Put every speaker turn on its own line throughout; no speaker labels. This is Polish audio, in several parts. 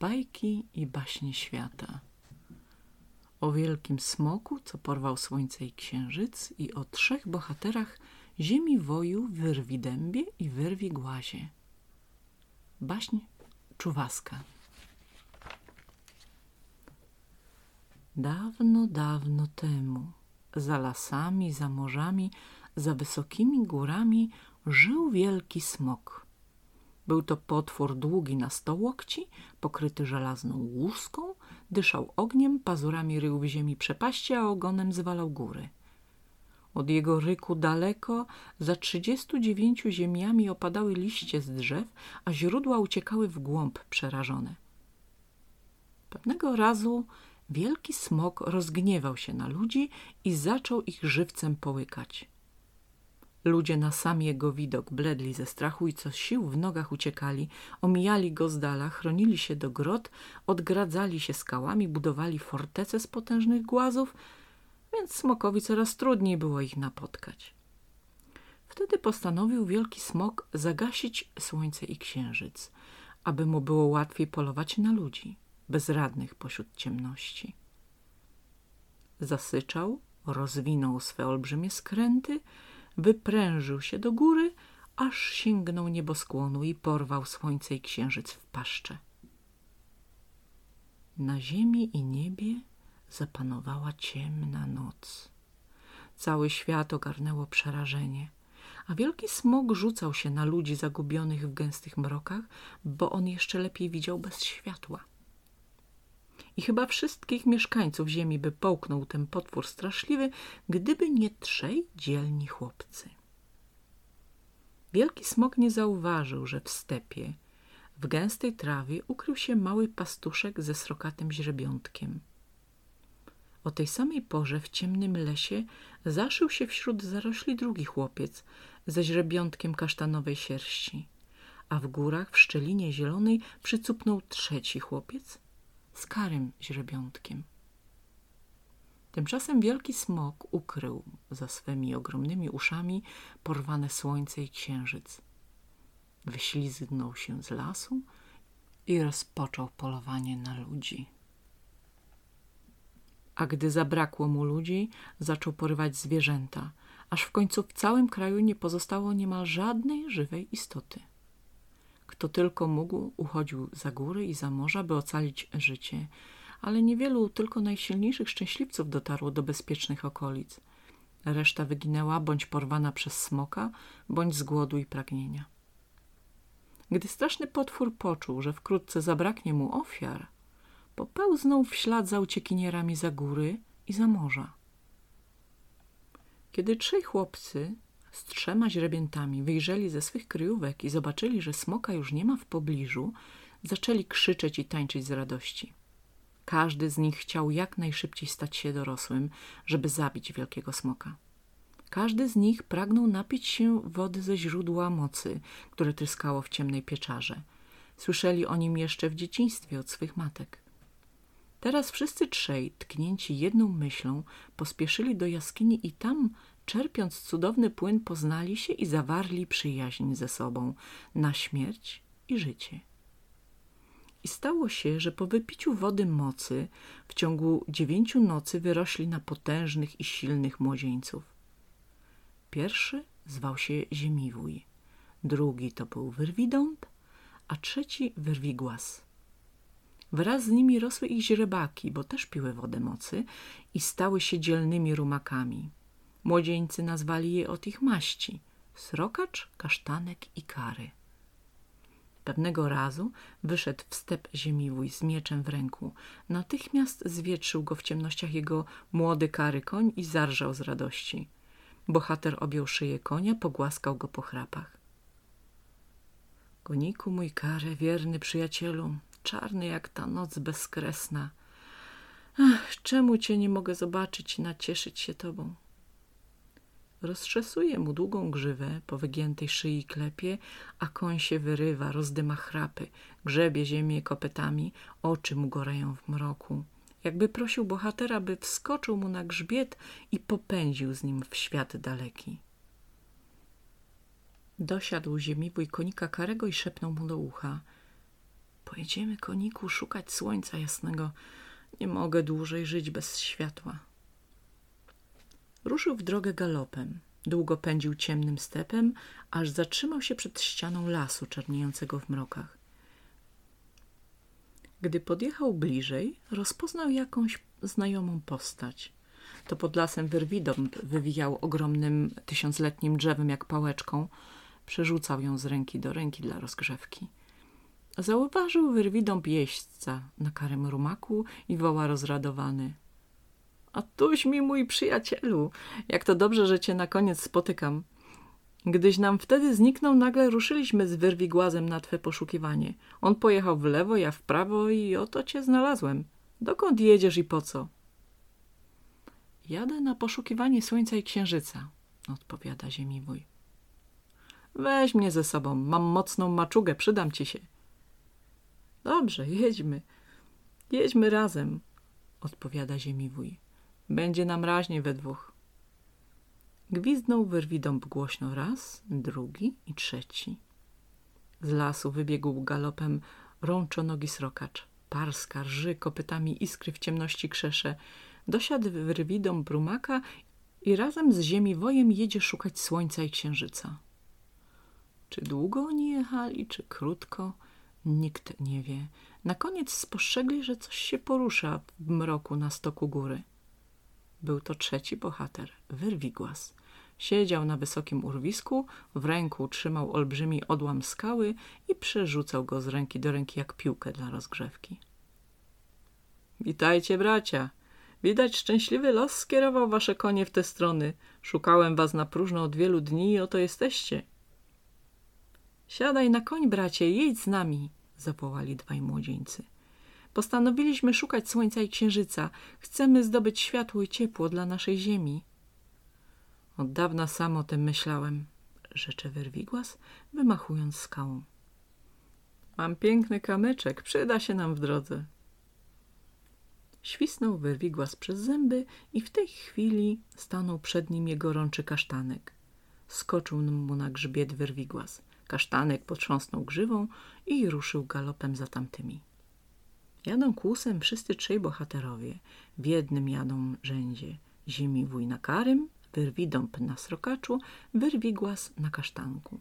bajki i baśnie świata. O wielkim smoku, co porwał słońce i księżyc i o trzech bohaterach ziemi woju wyrwi dębie i wyrwi głazie. Baśń czuwaska. Dawno, dawno temu, za lasami, za morzami, za wysokimi górami żył wielki smok. Był to potwór długi na sto łokci, pokryty żelazną łuską, dyszał ogniem, pazurami rył w ziemi przepaści, a ogonem zwalał góry. Od jego ryku daleko, za trzydziestu dziewięciu ziemiami opadały liście z drzew, a źródła uciekały w głąb przerażone. Pewnego razu wielki smok rozgniewał się na ludzi i zaczął ich żywcem połykać. Ludzie na sam jego widok bledli ze strachu i co sił w nogach uciekali, omijali go z dala, chronili się do grot, odgradzali się skałami, budowali fortece z potężnych głazów, więc smokowi coraz trudniej było ich napotkać. Wtedy postanowił wielki smok zagasić słońce i księżyc, aby mu było łatwiej polować na ludzi, bezradnych pośród ciemności. Zasyczał, rozwinął swe olbrzymie skręty, wyprężył się do góry, aż sięgnął nieboskłonu i porwał słońce i księżyc w paszcze. Na ziemi i niebie zapanowała ciemna noc. Cały świat ogarnęło przerażenie, a wielki smog rzucał się na ludzi zagubionych w gęstych mrokach, bo on jeszcze lepiej widział bez światła. I chyba wszystkich mieszkańców ziemi by połknął ten potwór straszliwy, gdyby nie trzej dzielni chłopcy. Wielki smok nie zauważył, że w stepie, w gęstej trawie ukrył się mały pastuszek ze srokatym źrebiątkiem. O tej samej porze w ciemnym lesie zaszył się wśród zarośli drugi chłopiec ze źrebiątkiem kasztanowej sierści, a w górach w szczelinie zielonej przycupnął trzeci chłopiec z karym źrebiątkiem. Tymczasem wielki smok ukrył za swymi ogromnymi uszami porwane słońce i księżyc. Wyślizgnął się z lasu i rozpoczął polowanie na ludzi. A gdy zabrakło mu ludzi, zaczął porywać zwierzęta, aż w końcu w całym kraju nie pozostało niemal żadnej żywej istoty. Kto tylko mógł, uchodził za góry i za morza, by ocalić życie, ale niewielu, tylko najsilniejszych szczęśliwców dotarło do bezpiecznych okolic. Reszta wyginęła bądź porwana przez smoka, bądź z głodu i pragnienia. Gdy straszny potwór poczuł, że wkrótce zabraknie mu ofiar, popełznął w ślad za uciekinierami za góry i za morza. Kiedy trzej chłopcy z trzema źrebiętami wyjrzeli ze swych kryjówek i zobaczyli, że smoka już nie ma w pobliżu, zaczęli krzyczeć i tańczyć z radości. Każdy z nich chciał jak najszybciej stać się dorosłym, żeby zabić wielkiego smoka. Każdy z nich pragnął napić się wody ze źródła mocy, które tryskało w ciemnej pieczarze. Słyszeli o nim jeszcze w dzieciństwie od swych matek. Teraz wszyscy trzej, tknięci jedną myślą, pospieszyli do jaskini i tam czerpiąc cudowny płyn, poznali się i zawarli przyjaźń ze sobą na śmierć i życie. I stało się, że po wypiciu wody mocy w ciągu dziewięciu nocy wyrośli na potężnych i silnych młodzieńców. Pierwszy zwał się Ziemiwój, drugi to był Wyrwidąb, a trzeci Wyrwigłas. Wraz z nimi rosły ich źrebaki, bo też piły wodę mocy i stały się dzielnymi rumakami. Młodzieńcy nazwali je od ich maści – srokacz, kasztanek i kary. Pewnego razu wyszedł w step ziemiwój z mieczem w ręku. Natychmiast zwietrzył go w ciemnościach jego młody kary koń i zarżał z radości. Bohater objął szyję konia, pogłaskał go po chrapach. Koniku mój karę, wierny przyjacielu, czarny jak ta noc bezkresna. Ach, czemu cię nie mogę zobaczyć i nacieszyć się tobą? Roztrzesuje mu długą grzywę, po wygiętej szyi klepie, a koń się wyrywa, rozdyma chrapy, grzebie ziemię kopetami, oczy mu goreją w mroku. Jakby prosił bohatera, by wskoczył mu na grzbiet i popędził z nim w świat daleki. Dosiadł ziemiwój konika karego i szepnął mu do ucha. Pojedziemy, koniku, szukać słońca jasnego. Nie mogę dłużej żyć bez światła. Ruszył w drogę galopem. Długo pędził ciemnym stepem, aż zatrzymał się przed ścianą lasu czarniejącego w mrokach. Gdy podjechał bliżej, rozpoznał jakąś znajomą postać. To pod lasem wyrwidąb wywijał ogromnym tysiącletnim drzewem jak pałeczką. Przerzucał ją z ręki do ręki dla rozgrzewki. Zauważył wyrwidąb jeźdźca na karym rumaku i woła rozradowany. A tuś mi mój przyjacielu, jak to dobrze, że cię na koniec spotykam. Gdyś nam wtedy zniknął, nagle ruszyliśmy z wyrwigłazem na twe poszukiwanie. On pojechał w lewo, ja w prawo i oto cię znalazłem. Dokąd jedziesz i po co? Jadę na poszukiwanie słońca i księżyca, odpowiada ziemiwój. Weź mnie ze sobą, mam mocną maczugę, przydam ci się. Dobrze, jedźmy. Jedźmy razem, odpowiada ziemiwój. Będzie nam raźnie we dwóch. Gwizdnął wyrwidąb głośno raz, drugi i trzeci. Z lasu wybiegł galopem rączonogi srokacz. Parska, rży, kopytami iskry w ciemności krzesze. Dosiadł wyrwidą brumaka i razem z ziemi wojem jedzie szukać słońca i księżyca. Czy długo oni jechali, czy krótko? Nikt nie wie. Na koniec spostrzegli, że coś się porusza w mroku na stoku góry. Był to trzeci bohater, Wyrwigłas. Siedział na wysokim urwisku, w ręku trzymał olbrzymi odłam skały i przerzucał go z ręki do ręki jak piłkę dla rozgrzewki. Witajcie, bracia. Widać szczęśliwy los skierował wasze konie w te strony. Szukałem was na próżno od wielu dni i oto jesteście. Siadaj na koń, bracie, jedź z nami, zawołali dwaj młodzieńcy. Postanowiliśmy szukać słońca i księżyca. Chcemy zdobyć światło i ciepło dla naszej ziemi. Od dawna sam o tym myślałem, rzecze Wyrwigłas, wymachując skałą. Mam piękny kamyczek, przyda się nam w drodze. Świsnął Wyrwigłas przez zęby i w tej chwili stanął przed nim jego rączy kasztanek. Skoczył mu na grzbiet Wyrwigłas. Kasztanek potrząsnął grzywą i ruszył galopem za tamtymi. Jadą kłusem wszyscy trzej bohaterowie. W jednym jadą rzędzie ziemi wuj na karym, wyrwidąb na srokaczu, wyrwigłas na kasztanku.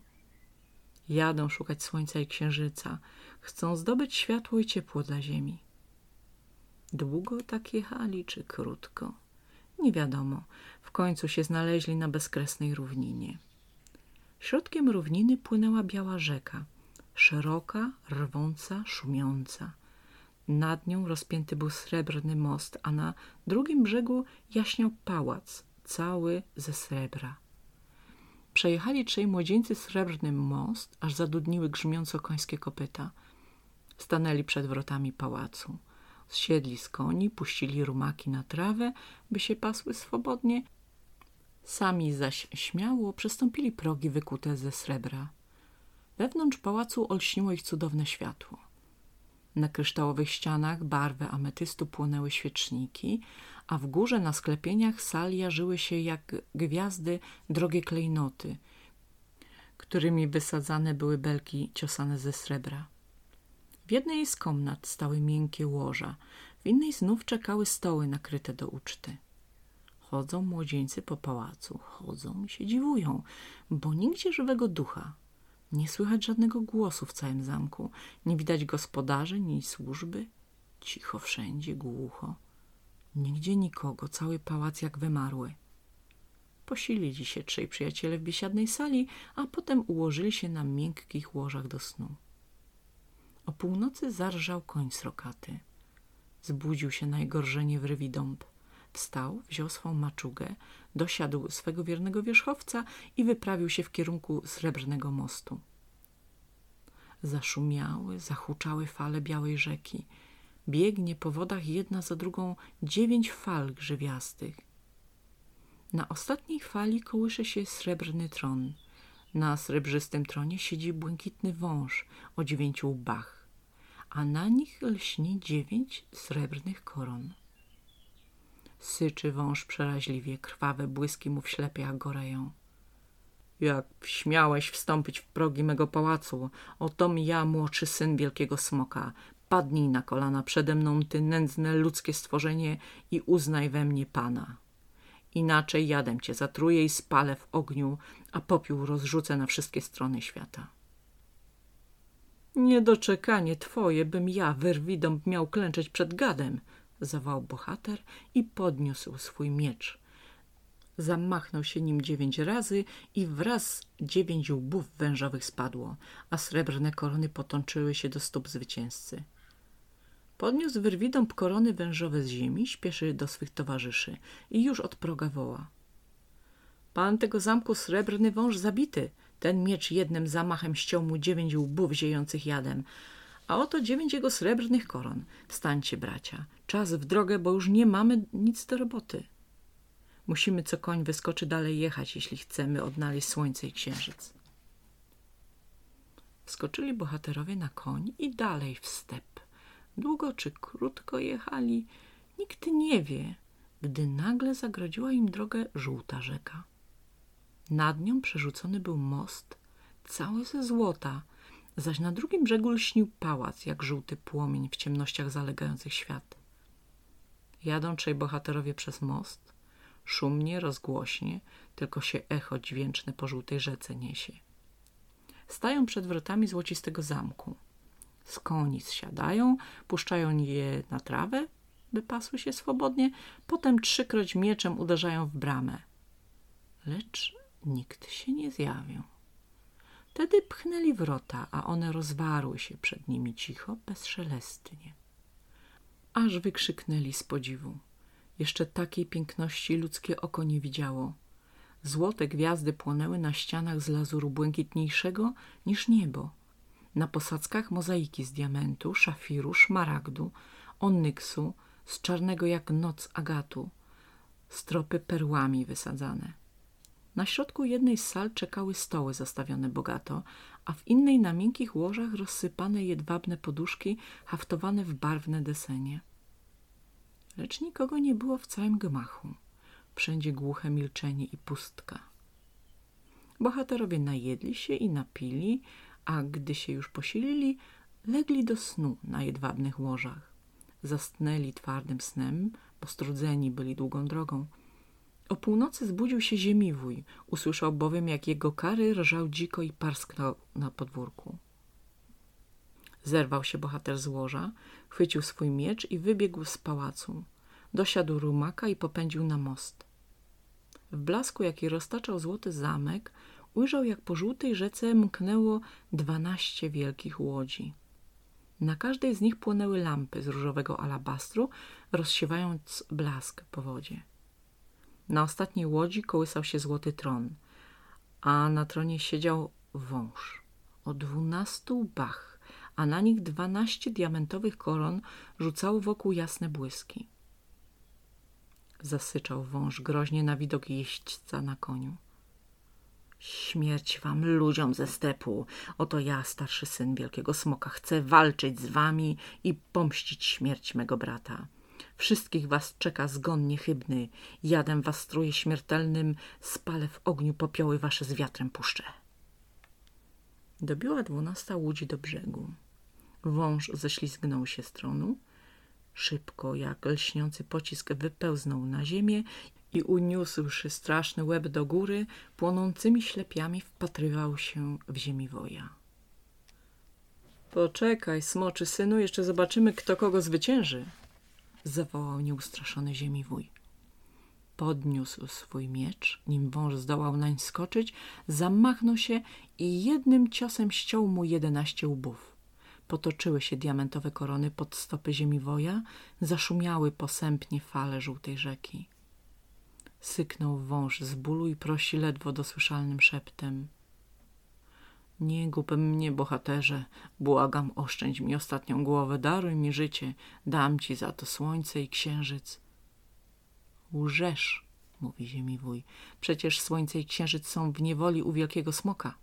Jadą szukać słońca i księżyca. Chcą zdobyć światło i ciepło dla ziemi. Długo tak jechali, czy krótko? Nie wiadomo. W końcu się znaleźli na bezkresnej równinie. Środkiem równiny płynęła biała rzeka. Szeroka, rwąca, szumiąca. Nad nią rozpięty był srebrny most, a na drugim brzegu jaśniał pałac, cały ze srebra. Przejechali trzej młodzieńcy srebrny most, aż zadudniły grzmiąco końskie kopyta. Stanęli przed wrotami pałacu. Zsiedli z koni, puścili rumaki na trawę, by się pasły swobodnie. Sami zaś śmiało przestąpili progi wykute ze srebra. Wewnątrz pałacu olśniło ich cudowne światło. Na kryształowych ścianach barwy ametystu płonęły świeczniki, a w górze na sklepieniach sal jarzyły się jak gwiazdy drogie klejnoty, którymi wysadzane były belki ciosane ze srebra. W jednej z komnat stały miękkie łoża, w innej znów czekały stoły nakryte do uczty. Chodzą młodzieńcy po pałacu, chodzą i się dziwują, bo nigdzie żywego ducha. Nie słychać żadnego głosu w całym zamku, nie widać gospodarzy ni służby. Cicho wszędzie, głucho. Nigdzie nikogo, cały pałac jak wymarły. Posilili się trzej przyjaciele w biesiadnej sali, a potem ułożyli się na miękkich łożach do snu. O północy zarżał koń srokaty. Zbudził się najgorżenie w rywidąb. Wstał, wziął swą maczugę, dosiadł swego wiernego wierzchowca i wyprawił się w kierunku srebrnego mostu. Zaszumiały, zahuczały fale białej rzeki. Biegnie po wodach jedna za drugą dziewięć fal grzywiastych. Na ostatniej fali kołysze się srebrny tron. Na srebrzystym tronie siedzi błękitny wąż o dziewięciu łbach, a na nich lśni dziewięć srebrnych koron. Syczy wąż przeraźliwie, krwawe błyski mu w ślepiach goreją. Jak śmiałeś wstąpić w progi mego pałacu, otom ja, młodszy syn wielkiego smoka. Padnij na kolana przede mną, ty nędzne ludzkie stworzenie i uznaj we mnie Pana. Inaczej jadem cię zatruję i spalę w ogniu, a popiół rozrzucę na wszystkie strony świata. Niedoczekanie twoje, bym ja, wyrwidom, miał klęczeć przed gadem, zawał bohater i podniósł swój miecz. Zamachnął się nim dziewięć razy i wraz dziewięć łbów wężowych spadło, a srebrne korony potączyły się do stóp zwycięzcy. Podniósł wyrwidąb korony wężowe z ziemi, śpieszy do swych towarzyszy i już od proga woła. Pan tego zamku srebrny wąż zabity. Ten miecz jednym zamachem ściął mu dziewięć łbów ziejących jadem. A oto dziewięć jego srebrnych koron. Wstańcie, bracia. Czas w drogę, bo już nie mamy nic do roboty. Musimy co koń wyskoczy dalej jechać, jeśli chcemy odnaleźć słońce i księżyc. Wskoczyli bohaterowie na koń i dalej w step. Długo czy krótko jechali, nikt nie wie, gdy nagle zagrodziła im drogę żółta rzeka. Nad nią przerzucony był most, cały ze złota, zaś na drugim brzegu lśnił pałac, jak żółty płomień w ciemnościach zalegających świat. Jadą trzej bohaterowie przez most, szumnie, rozgłośnie, tylko się echo dźwięczne po żółtej rzece niesie. Stają przed wrotami złocistego zamku. Z koni zsiadają, puszczają je na trawę, by pasły się swobodnie, potem trzykroć mieczem uderzają w bramę. Lecz nikt się nie zjawił. Wtedy pchnęli wrota, a one rozwarły się przed nimi cicho, bezszelestnie. Aż wykrzyknęli z podziwu. Jeszcze takiej piękności ludzkie oko nie widziało. Złote gwiazdy płonęły na ścianach z lazuru błękitniejszego niż niebo. Na posadzkach mozaiki z diamentu, szafiru, szmaragdu, onyksu, z czarnego jak noc agatu, stropy perłami wysadzane. Na środku jednej z sal czekały stoły zastawione bogato, a w innej na miękkich łożach rozsypane jedwabne poduszki haftowane w barwne desenie. Lecz nikogo nie było w całym gmachu. Wszędzie głuche milczenie i pustka. Bohaterowie najedli się i napili, a gdy się już posilili, legli do snu na jedwabnych łożach. Zastnęli twardym snem, bo strudzeni byli długą drogą. O północy zbudził się ziemiwój, usłyszał bowiem, jak jego kary rżał dziko i parsknął na podwórku. Zerwał się bohater z łoża, chwycił swój miecz i wybiegł z pałacu. Dosiadł rumaka i popędził na most. W blasku, jaki roztaczał złoty zamek, ujrzał, jak po żółtej rzece mknęło dwanaście wielkich łodzi. Na każdej z nich płonęły lampy z różowego alabastru, rozsiewając blask po wodzie. Na ostatniej łodzi kołysał się złoty tron, a na tronie siedział wąż o dwunastu łbach, a na nich dwanaście diamentowych koron rzucało wokół jasne błyski. Zasyczał wąż groźnie na widok jeźdźca na koniu. Śmierć wam, ludziom ze stepu. Oto ja, starszy syn wielkiego smoka, chcę walczyć z wami i pomścić śmierć mego brata. Wszystkich was czeka zgon niechybny. Jadem was struje śmiertelnym, spalę w ogniu popioły wasze z wiatrem puszczę. Dobiła dwunasta łódź do brzegu. Wąż ześlizgnął się z tronu. Szybko, jak lśniący pocisk, wypełznął na ziemię i uniósłszy straszny łeb do góry, płonącymi ślepiami wpatrywał się w ziemi woja. Poczekaj, smoczy synu, jeszcze zobaczymy, kto kogo zwycięży, zawołał nieustraszony ziemi wuj. Podniósł swój miecz, nim wąż zdołał nań skoczyć, zamachnął się i jednym ciosem ściął mu jedenaście łbów. Potoczyły się diamentowe korony pod stopy ziemi woja, zaszumiały posępnie fale żółtej rzeki. Syknął wąż z bólu i prosi ledwo dosłyszalnym szeptem. Nie gub mnie, bohaterze, błagam, oszczędź mi ostatnią głowę, daruj mi życie, dam ci za to słońce i księżyc. Łżesz, mówi ziemi wuj, przecież słońce i księżyc są w niewoli u wielkiego smoka.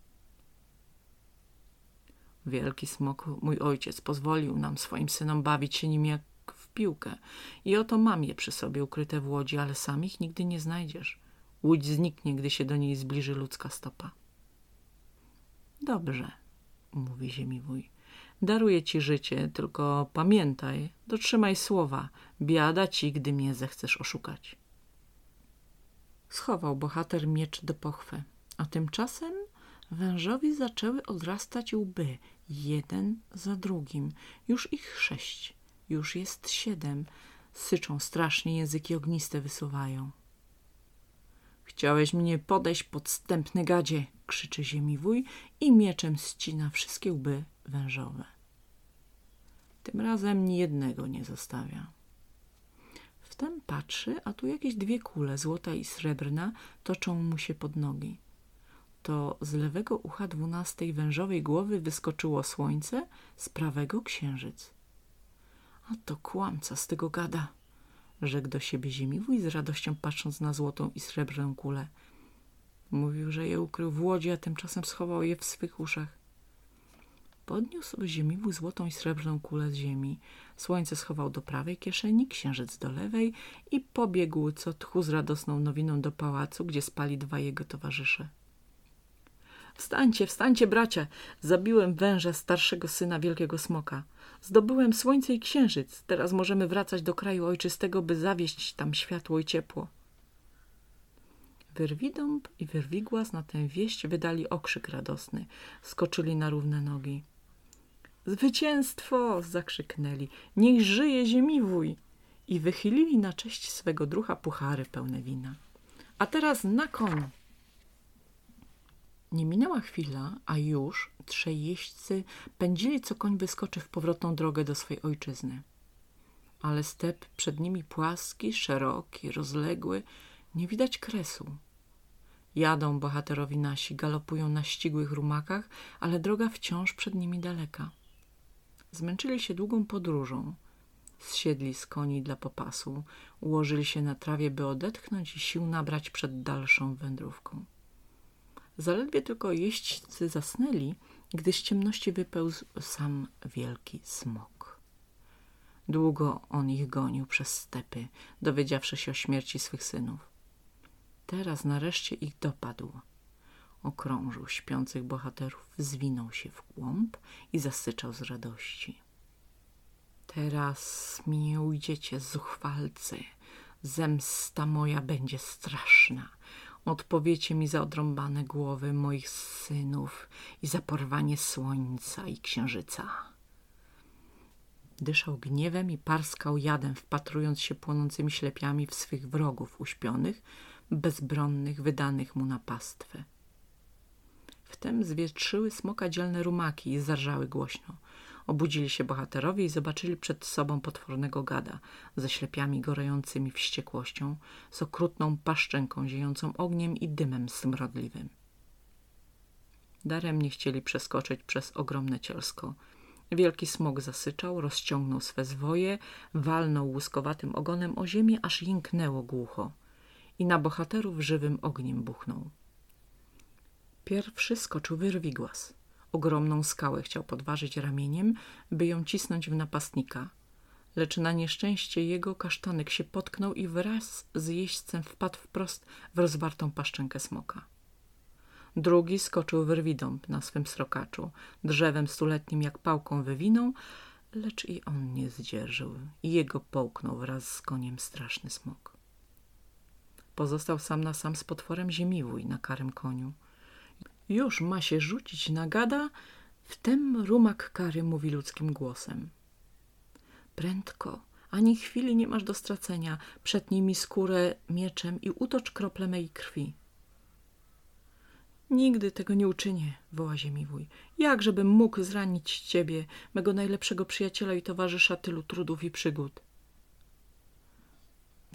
Wielki smok, mój ojciec, pozwolił nam swoim synom bawić się nim jak w piłkę i oto mam je przy sobie ukryte w łodzi, ale sam ich nigdy nie znajdziesz. Łódź zniknie, gdy się do niej zbliży ludzka stopa. Dobrze, mówi ziemiwój. Daruję ci życie, tylko pamiętaj, dotrzymaj słowa. Biada ci, gdy mnie zechcesz oszukać. Schował bohater miecz do pochwy, a tymczasem wężowi zaczęły odrastać łby, jeden za drugim. Już ich sześć, już jest siedem. Syczą strasznie, języki ogniste wysuwają. Chciałeś mnie podejść, podstępny gadzie, krzyczy ziemiwój i mieczem ścina wszystkie łby wężowe. Tym razem ni jednego nie zostawia. Wtem patrzy, a tu jakieś dwie kule, złota i srebrna, toczą mu się pod nogi. To z lewego ucha dwunastej wężowej głowy wyskoczyło słońce, z prawego księżyc. A to kłamca z tego gada, rzekł do siebie ziemiwój z radością patrząc na złotą i srebrną kulę. Mówił, że je ukrył w łodzi, a tymczasem schował je w swych uszach. Podniósł ziemiwu złotą i srebrną kulę z ziemi. Słońce schował do prawej kieszeni, księżyc do lewej i pobiegł co tchu z radosną nowiną do pałacu, gdzie spali dwa jego towarzysze. Wstańcie, wstańcie, bracia! Zabiłem węża starszego syna wielkiego smoka. Zdobyłem słońce i księżyc. Teraz możemy wracać do kraju ojczystego, by zawieść tam światło i ciepło. Wyrwidąb i wyrwigłas na tę wieść wydali okrzyk radosny. Skoczyli na równe nogi. Zwycięstwo! zakrzyknęli. Niech żyje ziemiwój! I wychylili na cześć swego drucha puchary pełne wina. A teraz na koń! Nie minęła chwila, a już trzej jeźdźcy pędzili, co koń wyskoczy w powrotną drogę do swej ojczyzny. Ale step przed nimi płaski, szeroki, rozległy, nie widać kresu. Jadą bohaterowi nasi, galopują na ścigłych rumakach, ale droga wciąż przed nimi daleka. Zmęczyli się długą podróżą. Zsiedli z koni dla popasu, ułożyli się na trawie, by odetchnąć i sił nabrać przed dalszą wędrówką. Zaledwie tylko jeźdźcy zasnęli, gdy z ciemności wypełzł sam wielki smok. Długo on ich gonił przez stepy, dowiedziawszy się o śmierci swych synów. Teraz nareszcie ich dopadł. Okrążył śpiących bohaterów, zwinął się w głąb i zasyczał z radości. Teraz mi ujdziecie, zuchwalcy. Zemsta moja będzie straszna. Odpowiecie mi za odrąbane głowy moich synów i za porwanie słońca i księżyca. Dyszał gniewem i parskał jadem, wpatrując się płonącymi ślepiami w swych wrogów uśpionych, bezbronnych, wydanych mu na pastwę. Wtem zwietrzyły smoka dzielne rumaki i zarżały głośno. Obudzili się bohaterowie i zobaczyli przed sobą potwornego gada, ze ślepiami gorejącymi wściekłością, z okrutną paszczęką ziejącą ogniem i dymem smrodliwym. Daremnie chcieli przeskoczyć przez ogromne cielsko. Wielki smok zasyczał, rozciągnął swe zwoje, walnął łuskowatym ogonem o ziemię, aż jęknęło głucho i na bohaterów żywym ogniem buchnął. Pierwszy skoczył wyrwigłas. Ogromną skałę chciał podważyć ramieniem, by ją cisnąć w napastnika. Lecz na nieszczęście jego kasztanek się potknął i wraz z jeźdźcem wpadł wprost w rozwartą paszczękę smoka. Drugi skoczył wyrwidąb na swym srokaczu, drzewem stuletnim jak pałką wywinął, lecz i on nie zdzierżył i jego połknął wraz z koniem straszny smok. Pozostał sam na sam z potworem ziemiwój na karym koniu. Już ma się rzucić na gada, wtem rumak kary mówi ludzkim głosem. Prędko, ani chwili nie masz do stracenia, przetnij mi skórę mieczem i utocz krople mej krwi. Nigdy tego nie uczynię, woła ziemiwój. Jakżebym mógł zranić ciebie, mego najlepszego przyjaciela i towarzysza tylu trudów i przygód?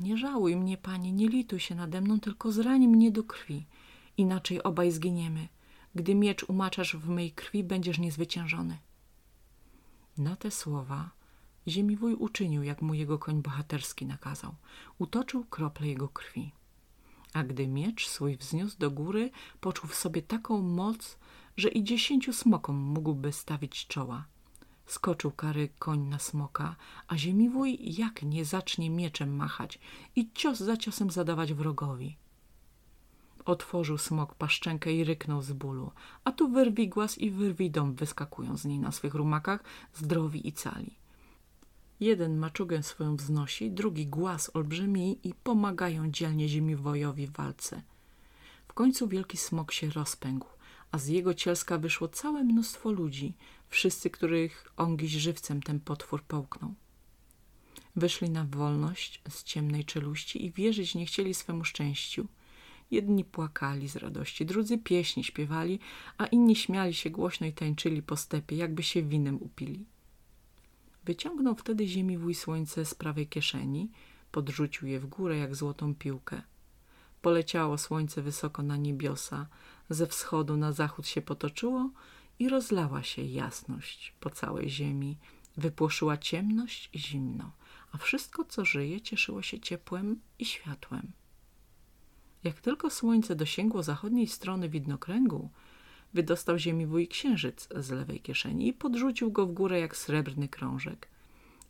Nie żałuj mnie, panie, nie lituj się nade mną, tylko zrań mnie do krwi. Inaczej obaj zginiemy. Gdy miecz umaczasz w mej krwi, będziesz niezwyciężony. Na te słowa ziemiwój uczynił, jak mu jego koń bohaterski nakazał. Utoczył krople jego krwi. A gdy miecz swój wzniósł do góry, poczuł w sobie taką moc, że i dziesięciu smokom mógłby stawić czoła. Skoczył kary koń na smoka, a ziemiwój jak nie zacznie mieczem machać i cios za ciosem zadawać wrogowi. Otworzył smok paszczenkę i ryknął z bólu, a tu wyrwigłas i wyrwidom wyskakują z niej na swych rumakach, zdrowi i cali. Jeden maczugę swoją wznosi, drugi głaz olbrzymi i pomagają dzielnie ziemiwojowi w walce. W końcu wielki smok się rozpękł, a z jego cielska wyszło całe mnóstwo ludzi, wszyscy, których ongiś żywcem ten potwór połknął. Wyszli na wolność z ciemnej czeluści i wierzyć nie chcieli swemu szczęściu. Jedni płakali z radości, drudzy pieśni śpiewali, a inni śmiali się głośno i tańczyli po stepie, jakby się winem upili. Wyciągnął wtedy ziemi wuj słońce z prawej kieszeni, podrzucił je w górę jak złotą piłkę. Poleciało słońce wysoko na niebiosa, ze wschodu na zachód się potoczyło i rozlała się jasność po całej ziemi, wypłoszyła ciemność i zimno, a wszystko, co żyje, cieszyło się ciepłem i światłem. Jak tylko słońce dosięgło zachodniej strony widnokręgu, wydostał ziemi wuj księżyc z lewej kieszeni i podrzucił go w górę jak srebrny krążek.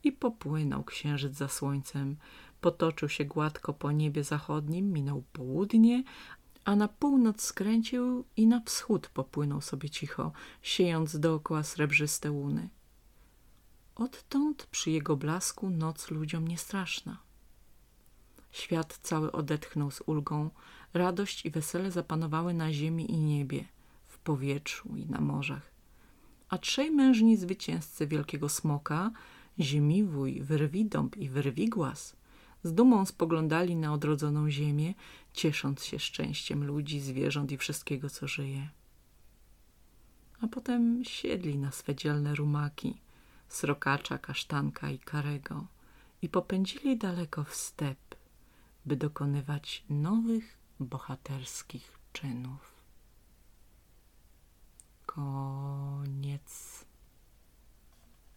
I popłynął księżyc za słońcem, potoczył się gładko po niebie zachodnim, minął południe, a na północ skręcił i na wschód popłynął sobie cicho, siejąc dookoła srebrzyste łuny. Odtąd przy jego blasku noc ludziom nie straszna. Świat cały odetchnął z ulgą, radość i wesele zapanowały na ziemi i niebie, w powietrzu i na morzach. A trzej mężni zwycięzcy wielkiego smoka, ziemiwój, wyrwidąb i wyrwigłas, z dumą spoglądali na odrodzoną ziemię, ciesząc się szczęściem ludzi, zwierząt i wszystkiego, co żyje. A potem siedli na swe dzielne rumaki, srokacza, kasztanka i karego i popędzili daleko w step, by dokonywać nowych bohaterskich czynów. Koniec.